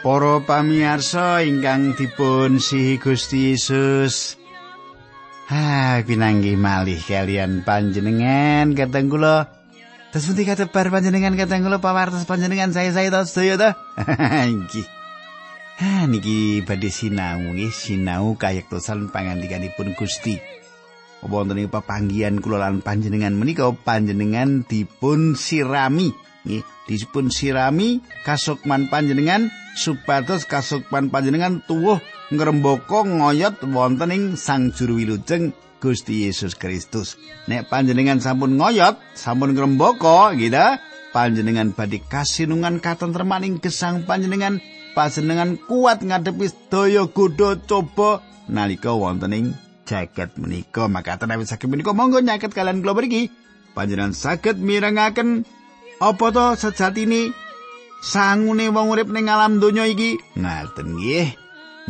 Para pamirsa ingkang dipun sihi Gusti Yesus. Ha, pinanggih malih kalian panjenengan kateng kula. Terus pundi katebar panjenengan kateng kula pawartos panjenengan saya-saya to sedaya to. Nggih. Ha, niki badhe sinau nggih, sinau kayektosan pangandikanipun Gusti. Wonten ing pepanggihan kula lan panjenengan menika panjenengan dipun sirami, nggih, dipun sirami kasukman panjenengan supados kasukman panjenengan tuwuh ngrembaka ngoyot wonten ing Sang Juru Wilujeng Gusti Yesus Kristus. Nek panjenengan sampun ngoyot, sampun ngrembaka, gitu, panjenengan badhe kasinungan katentreman ing gesang panjenengan, panjenengan kuat ngadepi daya godha coba nalika wonten ing jagat menika. Maka tenawi saged menika monggo nyaket kalian kula mriki. Panjenengan saged mirengaken apa to sejatine? Sangune wong urip ning alam donya iki? Ngaten nggih.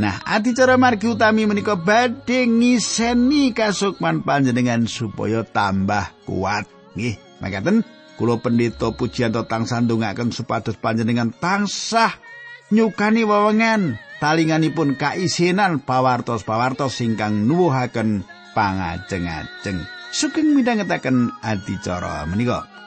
Nah adicara margi utami menika badhe ngiseni kasukman panjenengan supaya tambah kuat. Nggih makaten kula pendeta pujianto tansah ndongaken supados panjenengan tansah nyukani wewengan. Talinganipun kaisinan pawartos-pawartos ingkang nuwuhaken pangajeng-ajeng. Sugeng midhangetaken adicara menika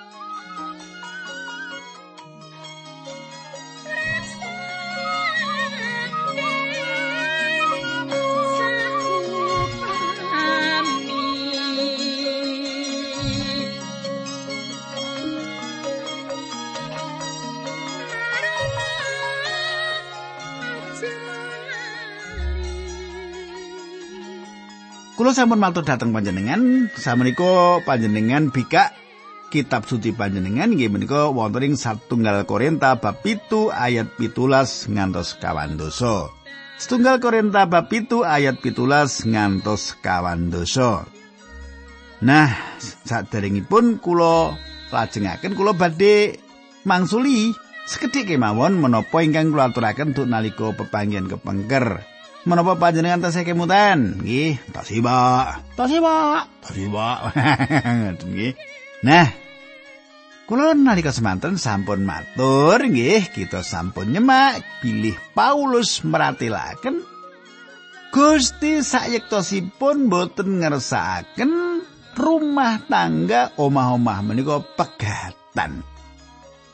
Sampun matur dhateng panjenengan, samenika panjenengan bikak kitab suci panjenengan nggih menika wonten ing satunggal Korinta bab 7 ayat 17 ngantos kawan dosa. Setunggal Korinta bab 7 ayat 17 ngantos kawan dosa. Nah, saderengipun kula lajengaken kula badhe mangsuli sekedhik kemawon menapa ingkang kula aturaken nalika pepanggihan kepengker. Menapa panjenengan tasih kemutan? Nggih, tasih, Pak. Tasih, Pak. Tasih, Pak. nggih. Nah, kula nalika semanten sampun matur nggih, kita sampun nyemak pilih Paulus meratilaken Gusti sayektosipun boten ngersakaken rumah tangga omah-omah menika pegatan.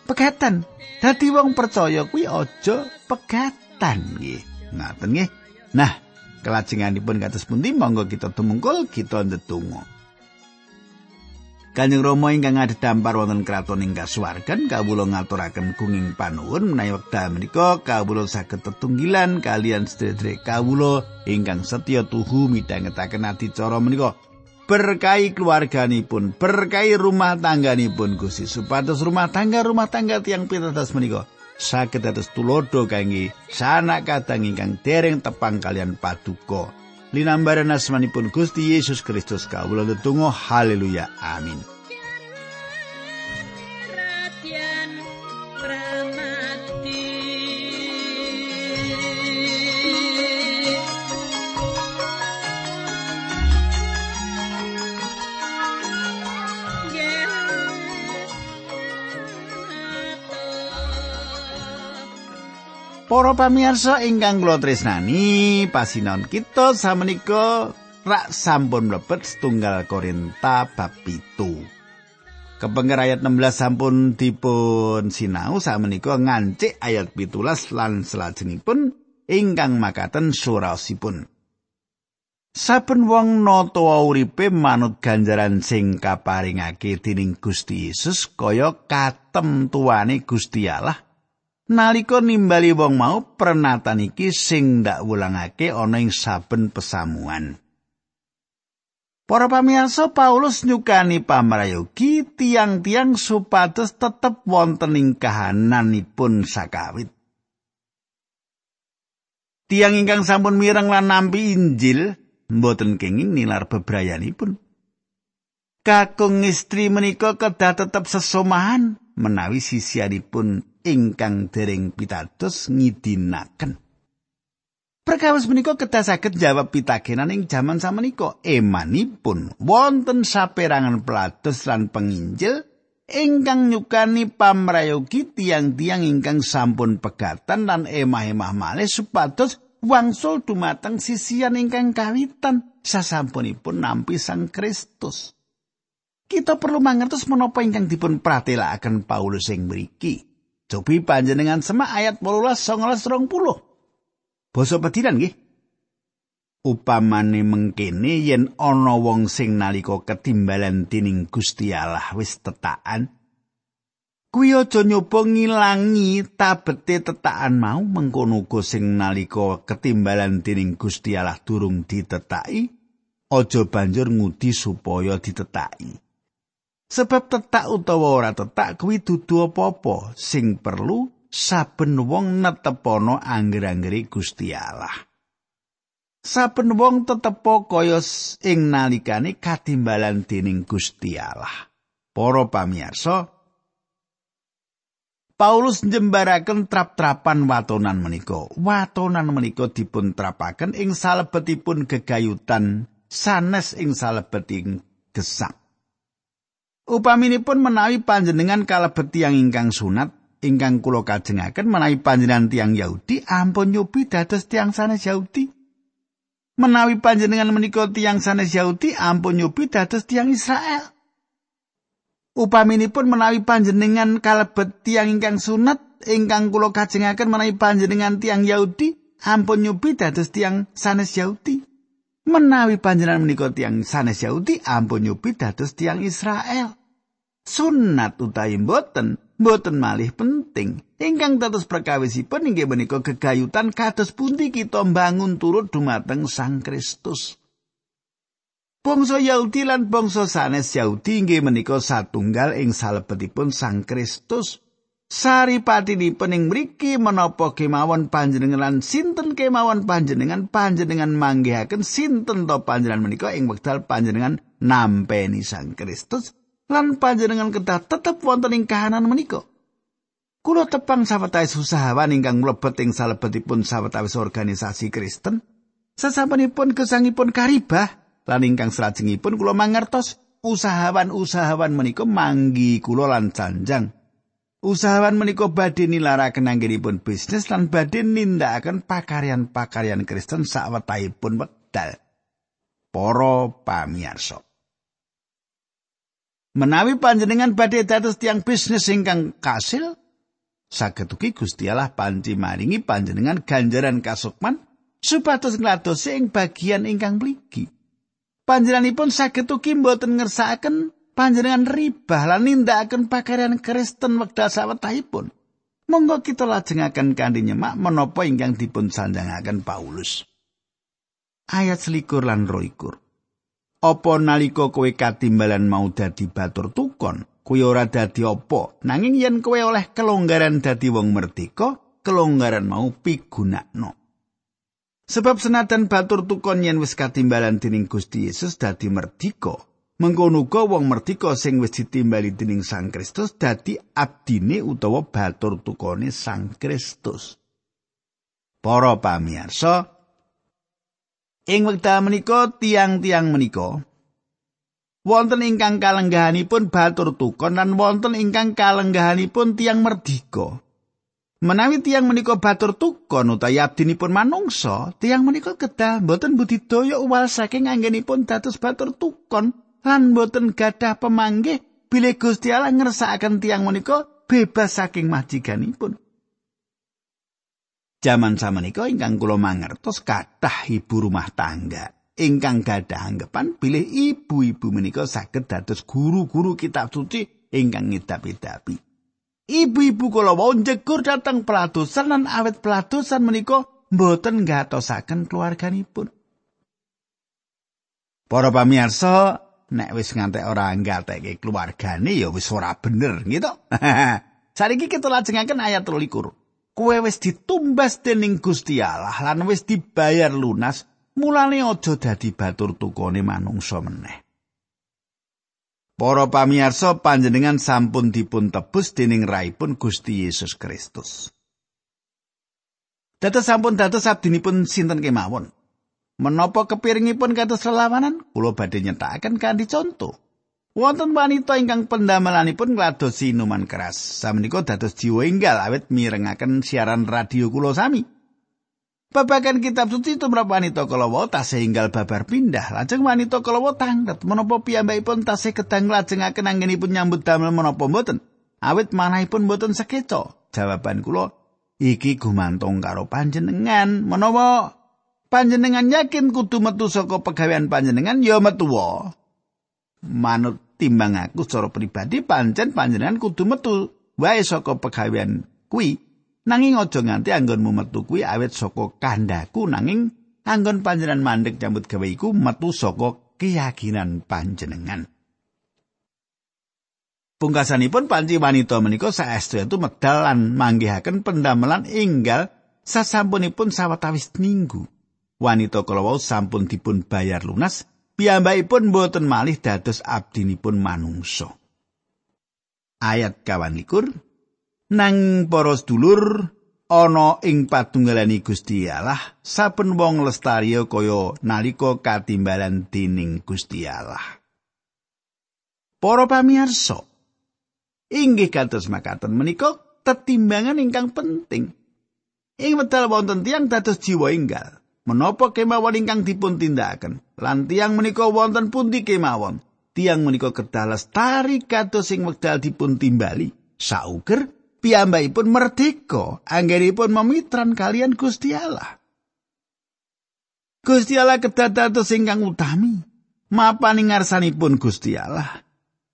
Pegatan. Dadi wong percaya kuwi aja pegatan nggih. Ngaten nggih. Nah, kelajenganipun kados pundi? Monggo kita tumungkul kita ndedonga. Kanjeng Rama ingkang dampar wonten kraton ing kasuwargan kawula ngaturaken gunging panuwun menawi wekdal menika kawula saged tetunggilan kalian sedherek kawula ingkang setya tuhu midhangetaken adicara menika. Berkahi keluarganipun berkahi rumah tangganipun Gusti supados. Rumah tangga rumah tangga tiang pitados menika saged dados tulodo kangge sanak kadang ingkang dereng tepang kalian paduka. Linambaran asmanipun Gusti Yesus Kristus kawula tetunggal haleluya amin. Para pamirsa ingkang kula tresnani, pasinon kita samenika rak sampun mlebet setunggal Korinta bab 7. Kepengker ayat 16 sampun dipun sinau samenika ngancik ayat 17 lan salajengipun ingkang makaten surasipun. Saben wong nata uripe manut ganjaran sing kaparingake dening Gusti Yesus kaya katem tuane Gusti Allah nalika nimbali wong mau pernatan iki sing ndak wulangake ana ing saben pesamuan. Para pamirsa Paulus nyukani pamrayogi tiang-tiang supados tetep wonten ing kahananipun sakawit. Tiang ingkang sampun mireng lan nampi Injil mboten kenging nilar bebrayanipun. Kakung istri menika kedah tetep sesomahan menawi sisianipun ingkang dereng pitados ngidinaken. Perkawis menika kedah saged jawab pitakenan ing jaman samenika emanipun wonten saperangan pelados lan penginjil ingkang nyukani pamrayogi tiang-tiang ingkang sampun pegatan lan emah-emah malih supados wangsul dumateng sisian ingkang kawitan sasampunipun nampi Sang Kristus. Kita perlu mangertos menapa ingkang dipun pratelakaken Paulus ing mriki. Cobi panjenengan semak ayat 18 19 20. Basa pedinan nggih. Upamane mengkene yen ana wong sing nalika ketimbalan dening Gusti Allah wis tetakan kuwi aja nyoba ngilangi tabete tetakan mau mengkono uga sing nalika ketimbalan dening Gusti Allah durung ditetaki aja banjur ngudi supaya ditetaki. Sebab tetak utawa ora tetak kuwi dudu apa-apa sing perlu saben wong netepono angger-anggere Gusti Allah. Saben wong tetepo kaya ing nalikane katimbalan dening Gusti Allah. Para pamirsa, Paulus njembaraken trap-trapan watonan menika. Watonan menika dipun trapaken ing salebetipun gegayutan sanes ing salebeting gesang. Upaminipun menawi panjenengan kalebet tiyang ingkang sunat ingkang kula kajengaken menawi panjenengan tiyang Yahudi ampun nyobi dados tiyang sanes Yahudi. Menawi panjenengan menika tiyang sanes Yahudi ampun nyobi dados tiyang Israel. Upaminipun menawi panjenengan kalebet tiyang ingkang sunat ingkang kula kajengaken menawi panjenengan tiyang Yahudi ampun nyobi dados tiyang sanes Yahudi. Menawi panjenengan menika tiyang sanes Yahudi ampun nyobi dados tiyang Israel. Sunat utawi mboten mboten malih penting. Ingkang dados perkawisipun inggih menika gegayutan kados pundi kita mbangun turut dumateng Sang Kristus. Bangsa Yahudi lan bangsa sanes Yahudi inggih menika satunggal ing salebetipun Sang Kristus. Saripatinipun ing mriki menapa kemawon panjenengan lan sinten kemawon panjenengan panjenengan manggihaken sinten to panjenengan menika ing wekdal panjenengan nampeni Sang Kristus lan panjenengan kedah tetep wonten ing kahanan menika. Kulo tepang sawetawis usahawan ingkang mlebet ing salebetipun sawetawis organisasi Kristen. Sasampunipun gesangipun karibah lan ingkang salajengipun kula mangertos usahawan-usahawan menika manggi kula lan janjang. Usahawan menika badhe nilaraken anggenipun bisnis lan badhe nindakaken pakaryan-pakaryan Kristen sawetahipun wekdal. Para pamirsa. Menawi panjenengan badhe dados tiang bisnis ingkang kasil, saged ugi Gusti Allah panci maringi panjenengan ganjaran kasukman supados ngladosi ing bagian ingkang mligi. Panjenenganipun saged ugi mboten ngersakaken panjenengan ribah lan nindakaken pakaryan Kristen wekdal sawetahipun. Monggo kita lajengaken kanthi nyemak menapa ingkang dipun sanjangaken Paulus. Ayat selikur lan roikur. Apa nalika kowe katimbalan mau dadi batur tukon, kowe ora dadi apa? Nanging yen kowe oleh kelonggaran dadi wong merdeka, kelonggaran mau pigunakno. Sebab senajan batur tukon yen wis katimbalan dening Gusti Yesus dadi merdeka, mengkono uga wong merdeka sing wis ditimbali dening Sang Kristus dadi abdine utawa batur tukone Sang Kristus. Para pamirsa, Ing wekdal menika tiang-tiang menika wonten ingkang kalenggahanipun batur tukon lan wonten ingkang kalenggahanipun tiang merdika. Menawi tiang menika batur tukon utawi abdinipun manungsa, tiang menika kedah boten budidaya uwal saking anggenipun dados batur tukon lan boten gadah pemanggih bilih Gusti Allah ngersakaken tiang menika bebas saking majikanipun. Jaman samenika ingkang kula mangertos kathah ibu rumah tangga ingkang gadah anggapan bilih ibu-ibu menika saged dados guru-guru kitab suci ingkang ngidap-idapi. Ibu-ibu kula wau njegur dhateng peladosan lan awet peladosan menika mboten ngatosaken keluarganipun. Para pamirsa, nek wis ngantek ora nggateke keluargane ya wis ora bener gitu. Saiki kita lajengaken ayat 23. Kowe wis ditumbas dening Gusti Allah lan wis dibayar lunas mulane aja dadi batur tukone manungsa meneh Para pamirsa panjenengan sampun dipun tebus dening raipun Gusti Yesus Kristus. Dados sampun dados abdinipun sinten kemawon. Menapa kepiringipun kados lelawanan? Kula badhe nyetakaken kanthi contoh. Wonten wanita ingkang pendamelanipun ngladosi inuman keras. Samenika dados jiwa enggal awit mirengaken siaran radio kula sami. Babagan kitab suci tumrap wanita kalawa tasih enggal babar pindah. Lajeng wanita kalawa tanglet menapa piyambakipun tasih kedang lajengaken anggenipun nyambut damel menapa mboten. Awit manahipun mboten sekeca. Jawaban kula iki gumantung karo panjenengan. Menawa panjenengan yakin kudu metu saka pegawean panjenengan ya metu Manut timbang aku secara pribadi pancen panjenengan kudu metu wae saka pegawean kuwi nanging aja nganti anggonmu metu kuwi awet saka kandaku nanging anggon panjenengan mandek jambut gawe iku metu saka keyakinan panjenengan Pungkasanipun panci wanita menika saestu itu medal lan manggihaken pendamelan inggal sasampunipun sawetawis minggu. Wanita kala sampun dipun bayar lunas piyambakipun boten malih dados abdinipun manungsa. Ayat kawan likur, nang para sedulur ana ing patunggalani Gusti Allah saben wong lestari kaya nalika katimbalan dening Gusti Allah. Para pamirsa, inggih kados makaten menika tetimbangan ingkang penting. Ing wedal wonten tiyang dados jiwa enggal. Menapa kemawon ingkang dipun tindakaken? Lan tiang menika wonten pundi kemawon? Tiang menika kedah lestari kados sing wekdal dipun timbali. Sauger piyambakipun merdeka anggenipun memitran kalian Gusti Allah. Gusti Allah kedah dados ingkang utami. Mapan ngarsanipun Gusti Allah.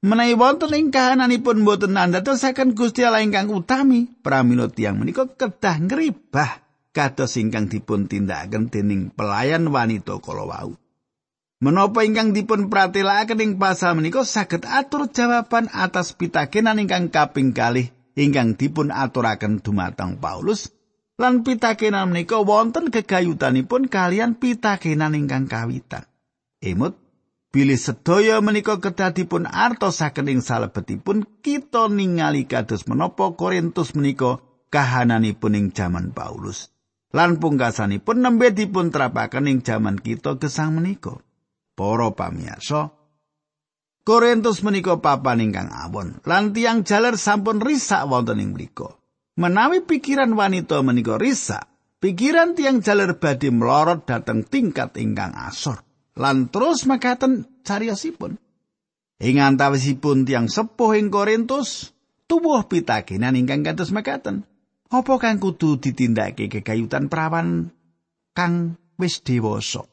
Menawi wonten ing kahananipun boten nandhatosaken Gusti Allah ingkang utami, pramila tiyang menika kedah ngribah kados ingkang dipun tindakaken dening pelayan wanita kala wau. Menapa ingkang dipun pratelakaken ing pasal menika saged atur jawaban atas pitakenan ingkang kaping kalih ingkang dipun aturaken dumateng Paulus lan pitakenan menika wonten gegayutanipun kalian pitakenan ingkang kawitan. Emut bilih sedaya menika kedah dipun artosaken ing salebetipun kita ningali kados menapa Korintus menika kahananipun ing jaman Paulus. Lan pungkasanipun nembe dipun terapaken ing jaman kita gesang menika. Para pamirsa, Korintus menika papan ingkang awon, lan tiang jaler sampun risak wonten ing mriku. Menawi pikiran wanita menika risak, pikiran tiang jaler badhe melorot dhateng tingkat ingkang asor. Lan terus makaten cariyosipun. Ing antawisipun tiang sepuh ing Korintus, tubuh pitakenan ingkang kados makaten. Apa kang kudu ditindakake kekayutan prawan kang wis dewasa?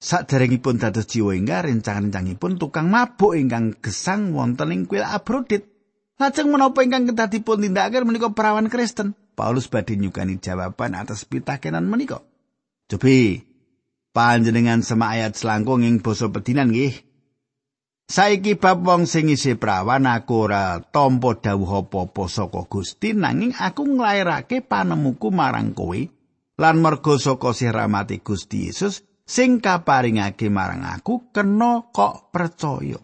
Saderengipun dados jiwa ingkang rencang-rencangipun tukang mabuk ingkang gesang wonten ing kuil Abrodit. Lajeng menapa ingkang kedah dipun tindakaken menika prawan Kristen? Paulus badhe nyukani jawaban atas pitakenan menika. Cobi panjenengan sema ayat selangkung ing basa pedinan nggih. Saiki bab wong sing isih prawan aku ora tampa dawuh apa-apa saka Gusti nanging aku nglairake panemuku marang kowe. Lan merga saka sirahmati Gusti Yesus sing kaparingake marang aku kena kok percaya.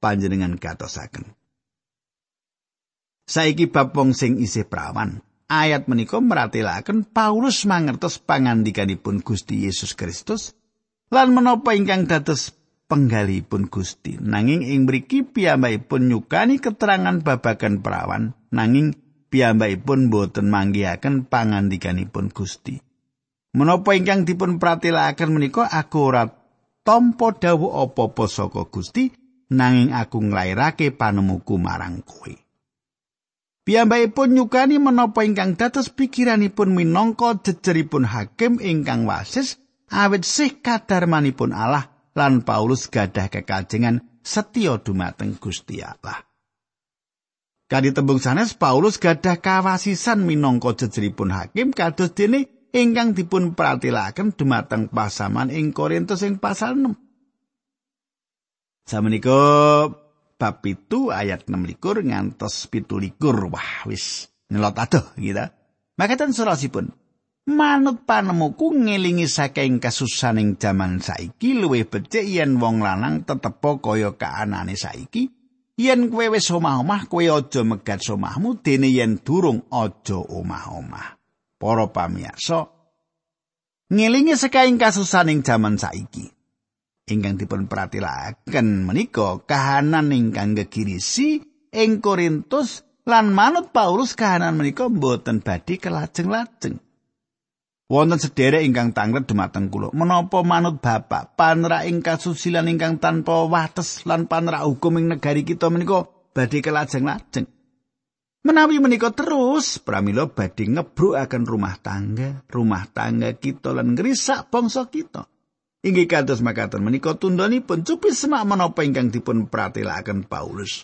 Panjenengan katosaken Saiki bab wong sing isih prawan. Ayat menika meratelaken Paulus mangertos pangandikanipun Gusti Yesus Kristus. Lan menapa ingkang dados penggalipun Gusti. Nanging ing mriki piyambakipun nyukani keterangan babagan perawan, nanging piyambakipun boten manggihaken pangandikanipun Gusti. Menapa ingkang dipun pratelakaken menika aku ora tampa dawuh apa-apa saka Gusti, nanging aku nglairake panemuku marang kowe. Piyambakipun nyukani menapa ingkang dados pikiranipun minangka jejeripun hakim ingkang wasis awit sih kadarmanipun Allah lan Paulus gadah kekajengan setya dumateng Gusti Allah. Kadi tembung sanes Paulus gadah kawasisan minangka jejeripun hakim kados dene ingkang dipun pratilaken dumateng pasaman ing Korintus ing pasal 6. Samenika bab itu ayat 6 likur ngantos pitu likur. Wah wis nyelot adoh gitu. Makatan surasipun. Manut panemuku ngelingi saking kasusaning jaman saiki luwih becik yen wong lanang tetepo kaya kaanane saiki. Yen kowe wis omah-omah, kowe aja megat omahmu dene yen durung aja omah-omah. Para pamirsa, ngelingi saking kasusaning jaman saiki. ingkang dipun pratilaken menika kahanan ingkang gegirisi ing Korintus lan manut Paulus kahanan menika mboten badhe kelajeng-lajeng. Wonten sederek ingkang tanglet dumateng kula, menapa manut Bapak panra ing kasusilan ingkang tanpa wates lan panra hukum ing negari kita menika badhe kelajeng-lajeng. Menawi menika terus, pramila badhe ngebrukaken rumah tangga, rumah tangga kita lan ngrisak bangsa kita. Inggih kados makaten menika tundhonipun cupi semak menapa ingkang dipun pratilaken Paulus.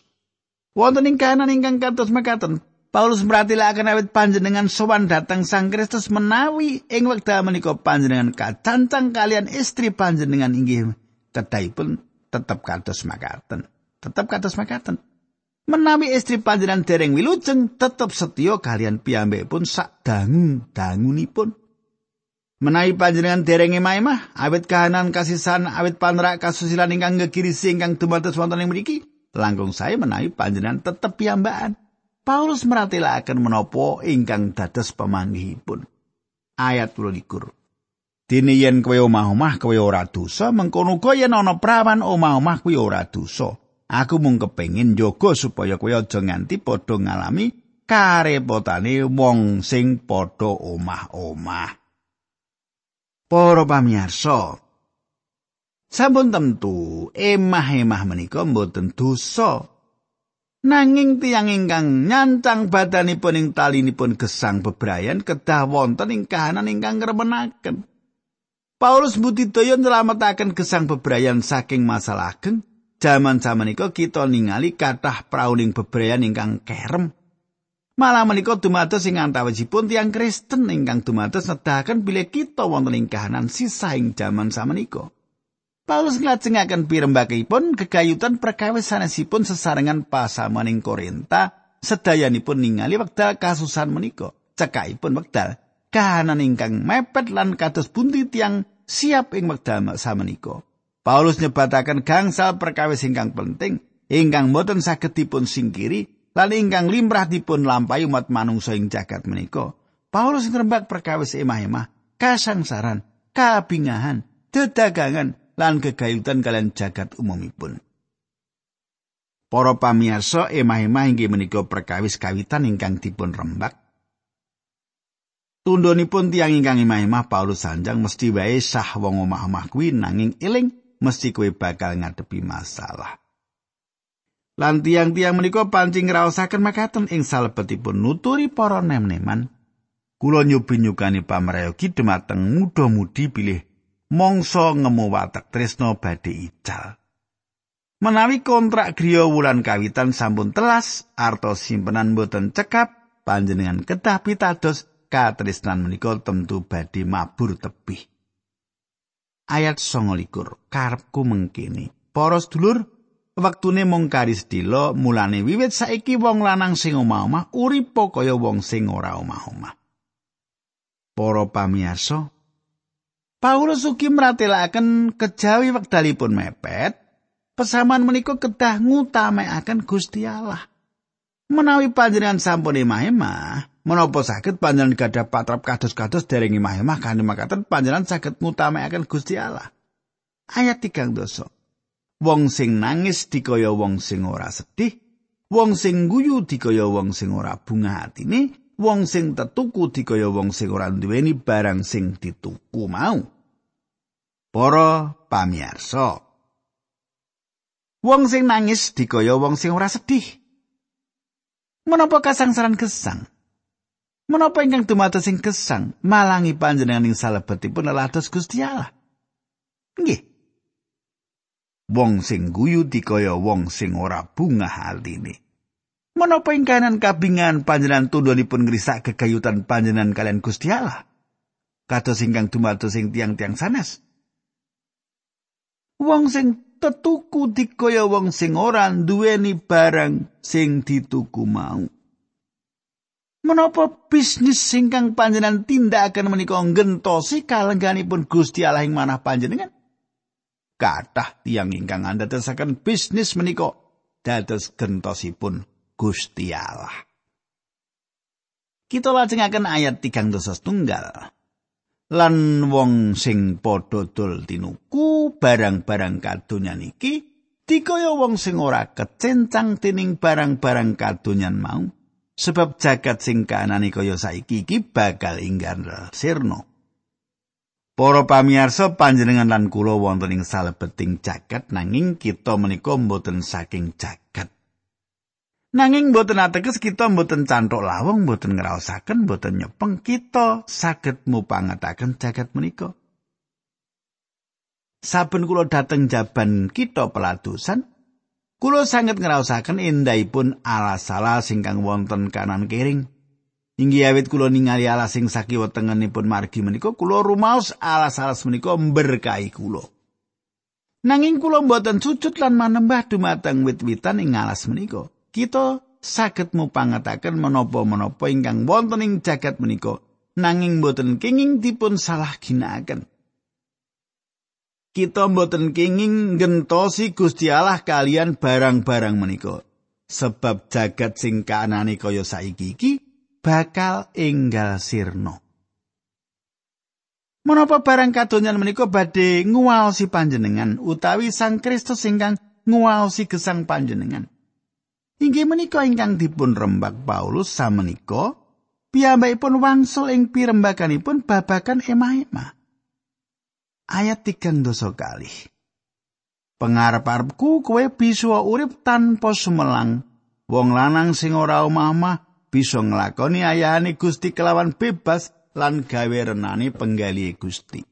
Wonten ing kahanan ingkang kados makaten, Paulus meratilaken awit panjenengan sowan datang Sang Kristus menawi ing wekdal menika panjenengan kacancang kalian istri panjenengan inggih kedahipun tetep kados makaten. Tetep kados makaten. Menawi istri panjenengan dereng wilujeng tetep setya kalian pun sak dangu dangunipun. Menawi panjenengan dereng emah-emah awit kahanan kasisan awit panrak kasusilan ingkang gegirisi ingkang dumados wonten ing mriki, langkung saya menawi panjenengan tetep piyambakan. Paulus meratelaken menapa ingkang dados pamanggihipun. Ayat 22. Dene yen kowe omah-omah kowe ora dosa, mengkono uga yen ana prawan omah-omah kowe ora dosa. Aku mung kepengin njaga supaya kowe aja nganti padha ngalami karepotane wong sing padha omah-omah. Para pamirsa, sampun tentu emah-emah menika mboten dosa. Nanging tiyang ingkang nyancang badanipun ing talinipun gesang bebrayan kedah wonten ing kahanan ingkang ngremenaken. Paulus mbudidaya nyelametaken gesang bebrayan saking masalah ageng. Jaman samenika kita ningali kathah prauling bebrayan ingkang kerem. Malah menika dumados ing antawisipun tiyang Kristen ingkang dumados nedahaken bilih kita wonten ing kahanan sisa ing jaman samenika. Paulus nglajengaken pirembakipun kegayutan perkawis sanesipun sesarengan pasaman ing Korinta sedayanipun ningali wekdal kasusan menika. Cekakipun wekdal kahanan ingkang mepet lan kados bunti tiang siap ing wekdal samenika Paulus nyebataken gangsal perkawis ingkang penting ingkang boten saged dipun singkiri lan ingkang limrah dipun lampahi umat manungsa ing jagat menika. Paulus ngrembak perkawis emah-emah kasangsaran kabingahan dedagangan lan gegayutan kalian jagat umumipun. Para pamirsa emah-emah inggih menika perkawis kawitan ingkang dipun rembak. Tundhonipun tiang ingkang emah-emah Paulus sanjang mesti wae sah wong omah-omah kuwi nanging eling mesti kowe bakal ngadepi masalah. Lan tiang-tiang menika pancing ngraosaken makaten ing salebetipun nuturi para nem-neman. Kula nyobi nyukani pamrayogi dumateng muda-mudi bilih mongso ngemu watak tresno badhe ical. Menawi kontrak griya wulan kawitan sampun telas, artos simpenan boten cekap, panjenengan kedah pitados katresnan menika tentu badhe mabur tebih. Ayat 29, karepku mengkini. Para sedulur, wektune mung kari sedilo, mulane wiwit saiki wong lanang sing omah-omah urip kaya wong sing ora omah-omah. Para pamirsa, Paulus ugi meratelaken kejawi wekdalipun mepet, pesaman menika kedah ngutamekaken Gusti Allah. Menawi panjenengan sampun emah-emah, menapa saged panjenengan gadah patrap kados-kados dereng emah-emah kanthi makaten panjenengan saged ngutamekaken Gusti Allah. Ayat 3 dosa. Wong sing nangis dikaya wong sing ora sedih, wong sing guyu dikaya wong sing ora bunga atine, wong sing tetuku dikaya wong sing ora duweni barang sing dituku mau. Para pamirsa. Wong sing nangis dikaya wong sing ora sedih. Menapa kasangsaran gesang? Menapa ingkang dumados sing gesang malangi panjenengan ing salebetipun lelados Gusti Allah? Nggih. Wong sing guyu dikaya wong sing ora bungah atine. Menapa ing kanan kabingan panjenengan tundhonipun ngrisak kegayutan panjenengan kalian Gusti Allah? Kados ingkang dumados sing tiang-tiang sanes. Wong sing tetuku dikaya wong sing ora duweni barang sing dituku mau. Menapa bisnis singkang panjenengan tindakan menika ngentosi kalengganipun Gusti Allah ing manah panjenengan? Kathah tiang ingkang anda tesakan bisnis menika dados gentosipun Gusti Allah. Kita lajengaken ayat tigang dosa tunggal. lan wong sing padha dol tinuku barang-barang kadonyan iki dikaya wong sing ora kecencang dening barang-barang kadonyan mau sebab jagat sing kanane kaya saiki iki bakal inggar sirna Para pamirsa panjenengan lan kula wonten ing salebeting jagat nanging kita menika mboten saking jagat. Nanging mboten ateges kita mboten cantuk lawang, mboten ngraosaken, mboten nyepeng kita saged mupangetaken jagat menika. Saben kula dateng jaban kita peladusan, kula sanget ngraosaken endahipun alas-alas ingkang wonten kanan kering. Inggih awit kula ningali alas sing sakiwa tengenipun margi menika kula rumaos alas-alas menika berkahi kula. Nanging kula mboten sujud lan manembah dumateng wit-witan ing alas menika. Kita saged mupangataken menapa-menapa ingkang wonten ing jagat menika nanging mboten kenging dipun salah ginakaken. Kita mboten kenging gentosi Gusti Allah kalian barang-barang menika. Sebab jagat sing kaanane kaya saiki iki bakal enggal sirna. Menapa barang kadonyan menika badhe nguwaosi panjenengan utawi Sang Kristus ingkang nguwaosi gesang panjenengan. Inggih menika ingkang dipun rembak Paulus samenika piyambakipun wangsul ing pirembaganipun babakan emah-emah. Ayat tigang dosa kali. Pengarep-arepku kowe bisa urip tanpa sumelang. Wong lanang sing ora omah-omah bisa nglakoni ayahane Gusti kelawan bebas lan gawe renani penggali Gusti.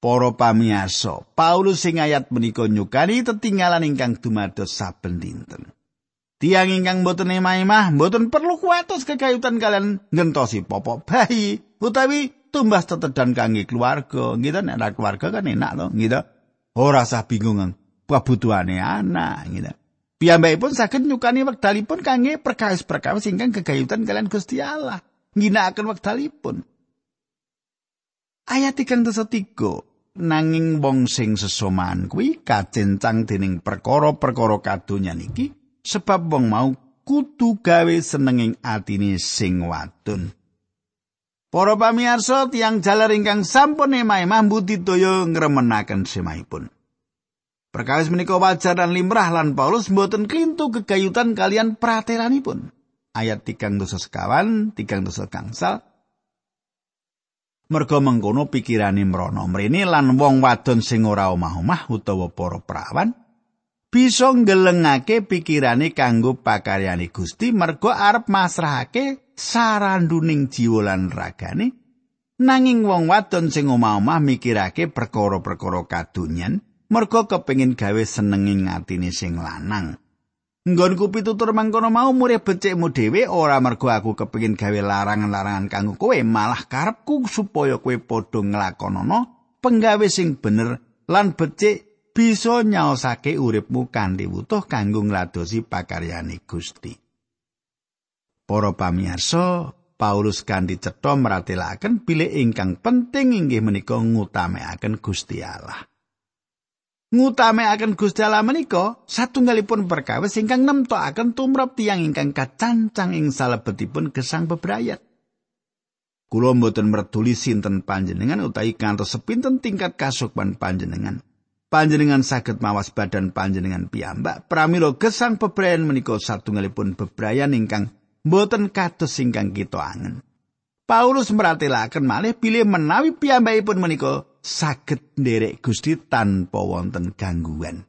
Para pamiyarsa, Paulus sing ayat menika nyukani tetinggalan ingkang dumados saben dinten. Tiang ingkang boten emah-emah, boten perlu kuatus kekayutan kalian ngentosi popok bayi, utawi tumbas tetedan kangge keluarga. Gitu, nek keluarga kan enak loh, gitu. Ora usah bingung kebutuhane anak, gitu. Piyambakipun saged nyukani wekdalipun kangge perkawis-perkawis ingkang kegayutan kalian Gusti Allah. Ginakaken wekdalipun. Ayat dosa tiga. Nanging wong sing sesomaan kuwi kacencang dening perkara-perkara kadonya niki sebab wong mau kudu gawe senenging atine sing wadon. Para pamirsa tiang jalar ingkang sampun emah-emah mbudidaya ngremenaken semahipun. Perkawis menika wajar dan limrah lan Paulus mboten klintu kegayutan kalian prateranipun. Ayat tigang dosa sekawan, tigang dosa kangsal. Mergo mengkono pikirane mrono mrene lan wong wadon sing ora omah-omah utawa para perawan bisa ngelengake pikirane kanggo pakaryane Gusti mergo arep masrahake saranduning jiwa lan ragane nanging wong wadon sing omah-omah mikirake perkara-perkara kadunyan merga kepengin gawe senenging ngatine sing lanang. Nggonku pitutur mangkono mau murih becikmu dhewe ora merga aku kepengin gawe larangan-larangan kanggo kowe, malah karepku supaya kowe padha nglakonana penggawe sing bener lan becik bisa nyaosake uripmu kanthi wutuh kanggo ngladosi pakaryane Gusti. Para pamirsa, Paulus kanthi cetha meratelaken bilih ingkang penting inggih menika ngutamekaken Gusti Allah. ngutamekaken Gusti Allah menika satunggalipun perkawis ingkang nemtokaken tumrap tiyang ingkang kacancang ing salebetipun gesang bebrayat. Kula mboten merduli sinten panjenengan utawi kantos sepinten tingkat kasukman panjenengan. Panjenengan saged mawas badan panjenengan piyambak pramila gesang bebrayan menika satunggalipun bebrayan ingkang mboten kados ingkang kita angen. Paulus meratelaken malih pilih menawi piyambakipun menika saged nderek Gusti tanpa wonten gangguan.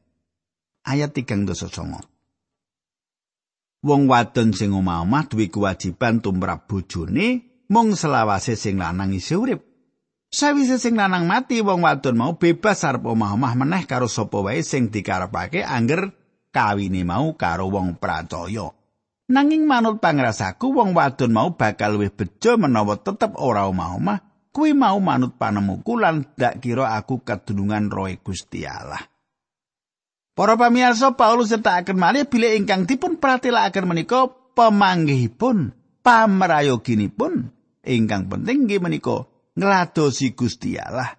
Ayat 3 dosa songo. Wong wadon sing omah-omah duwe kewajiban tumrap bojone mung selawase sing lanang isih urip. Sawise sing lanang mati wong wadon mau bebas arep omah-omah meneh karo sapa wae sing dikarepake angger kawine mau karo wong pracaya. Nanging manut pangrasaku wong wadon mau bakal luwih bejo menawa tetep ora omah-omah kuwi mau manut panemuku lan dak kira aku kadunungan roe Gusti Allah. Para pamirsa Paulus nyetakaken malih bilih ingkang dipun pratelakaken menika pamanggihipun, pamrayoginipun ingkang penting nggih menika ngladosi Gusti Allah.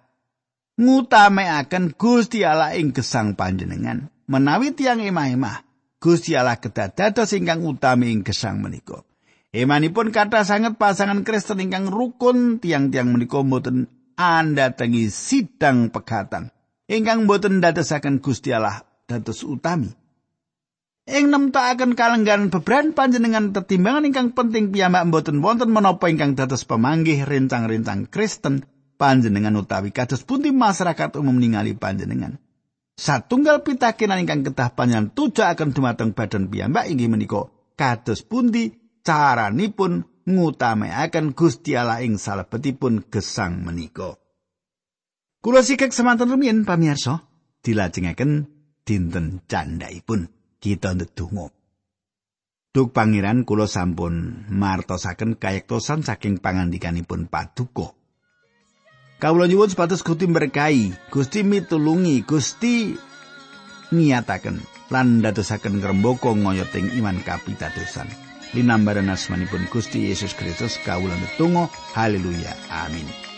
Ngutamekaken Gusti Allah ing gesang panjenengan. Menawi tiang emah-emah, Gusti Allah kedah dados ingkang utami ing gesang menika. Emanipun kata sangat pasangan Kristen ingkang rukun tiang-tiang menika mboten andatengi sidang pegatan ingkang mboten dadosaken Gusti Allah dados utami. Ing nemtokaken kalenggan beberan panjenengan tetimbangan ingkang penting piyambak mboten wonten menapa ingkang dados pemanggih rencang-rencang Kristen panjenengan utawi kados pundi masyarakat umum ningali panjenengan. Satunggal pitakenan ingkang kedah panjenengan tujuaken dumateng badan piyambak inggih menika kados pundi caranipun ngutamekaken Gusti Allah ing salebetipun gesang menika. Kula sikek semanten rumiyin pamirsa, dilajengaken dinten candhaipun kita ndedonga. Duk pangeran kula sampun martosaken kayektosan saking pangandikanipun paduka. Kawula nyuwun sepatus Gusti berkahi, Gusti mitulungi, Gusti niataken lan dadosaken ngrembaka ngoyoting iman kapitadosan. linambaran asmanipun Gusti Yesus Kristus kawula netunggal haleluya amin